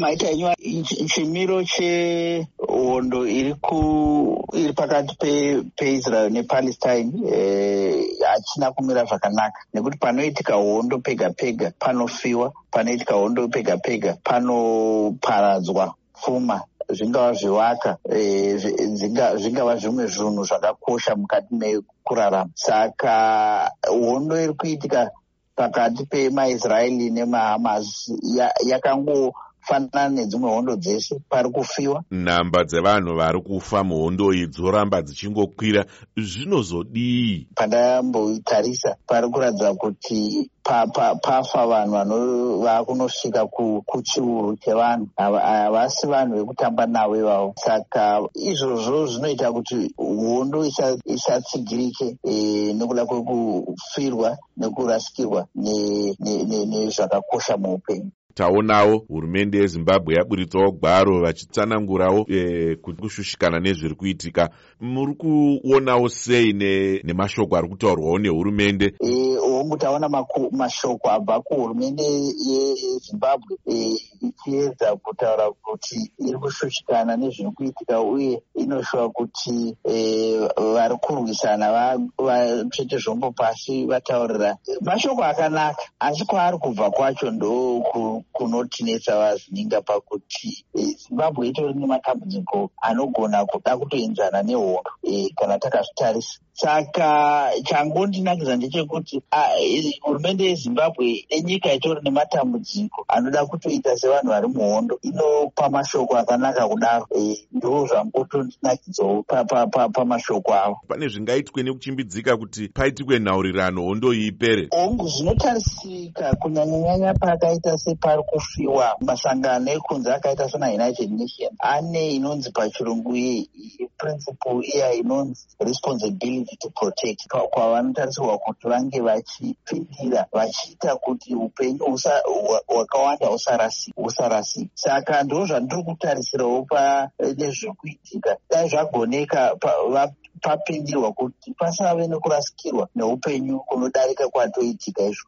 maita nyuwa chimiro chehondo iri ku iri pakati peisrael nepalestine eh, hachina e, kumira zvakanaka. Nekuti panoitika hondo pega pega panofiwa panoitika hondo pega pega panoparadzwa pfuma zvingava zvivaka e, zvingava zvimwe zvinhu zvakakosha mukati mekurarama. Saka hondo iri kuitika pakati pemaisraeri nemahamas yakangofanana nedzimwe hondo dzese pari kufiwa. Nhamba dzevanhu vari kufa muhondo iyi dzoramba dzichingokwira. Zvinozodii? Pandambotarisa pari kuratidza kuti pafa vanhu vakunosvika kuchiuru chevanhu. Havasi vanhu vekutamba navo ivavo. Saka izvozvo zvinoita kuti hondo isatsigirike e, nekuda kwekufirwa nekurasikirwa nezvakakosha muupenyu taonawo hurumende yezimbabwe yaburitsawo gwaro vachitsanangurawo e, kushushikana nezviri kuitika. Muri kuonawo sei nemashoko ari kutaurwawo nehurumende? E, hongu taona mashoko abva kuhurumende yezimbabwe e, ichiedza kutaura kuti iri kushushikana nezviri kuitika uye inoshuva kuti e, vari kurwisana vatsvete zvombo pasi vataurira. Mashoko akanaka asi kwaari kubva kwacho ndo kunotinetsa vazvininga pakuti e, zimbabwe itori nematambudziko anogona kuda kutoenzana nehondo kana takazvitarisa. Saka changondinakidza ndechekuti hurumende yezimbabwe enyika itori nematambudziko anoda kutoita sevanhu vari muhondo inopa mashoko akanaka kudaro. E, ndo zvangotondinakidzawo pamashoko avo. Pane zvingaitwe nekuchimbidzika kuti paitikwe nhaurirano hondo iyi ipere? Hongu zvinotarisika kunyanyanyanya paakaita separi kufiwa masangano ekunze akaita senaunited nation ane inonzi pachirungu principle iya inonzi responsibility to protect. Kwavanotarisirwa kuti vange vachipindira vachiita kuti upenyu hwakawanda husarasika saka ndo zvandiri kutarisirawo panezvekuitika dai zvagoneka papindirwa kuti pasave nekurasikirwa neupenyu kunodarika kwatoitika izvo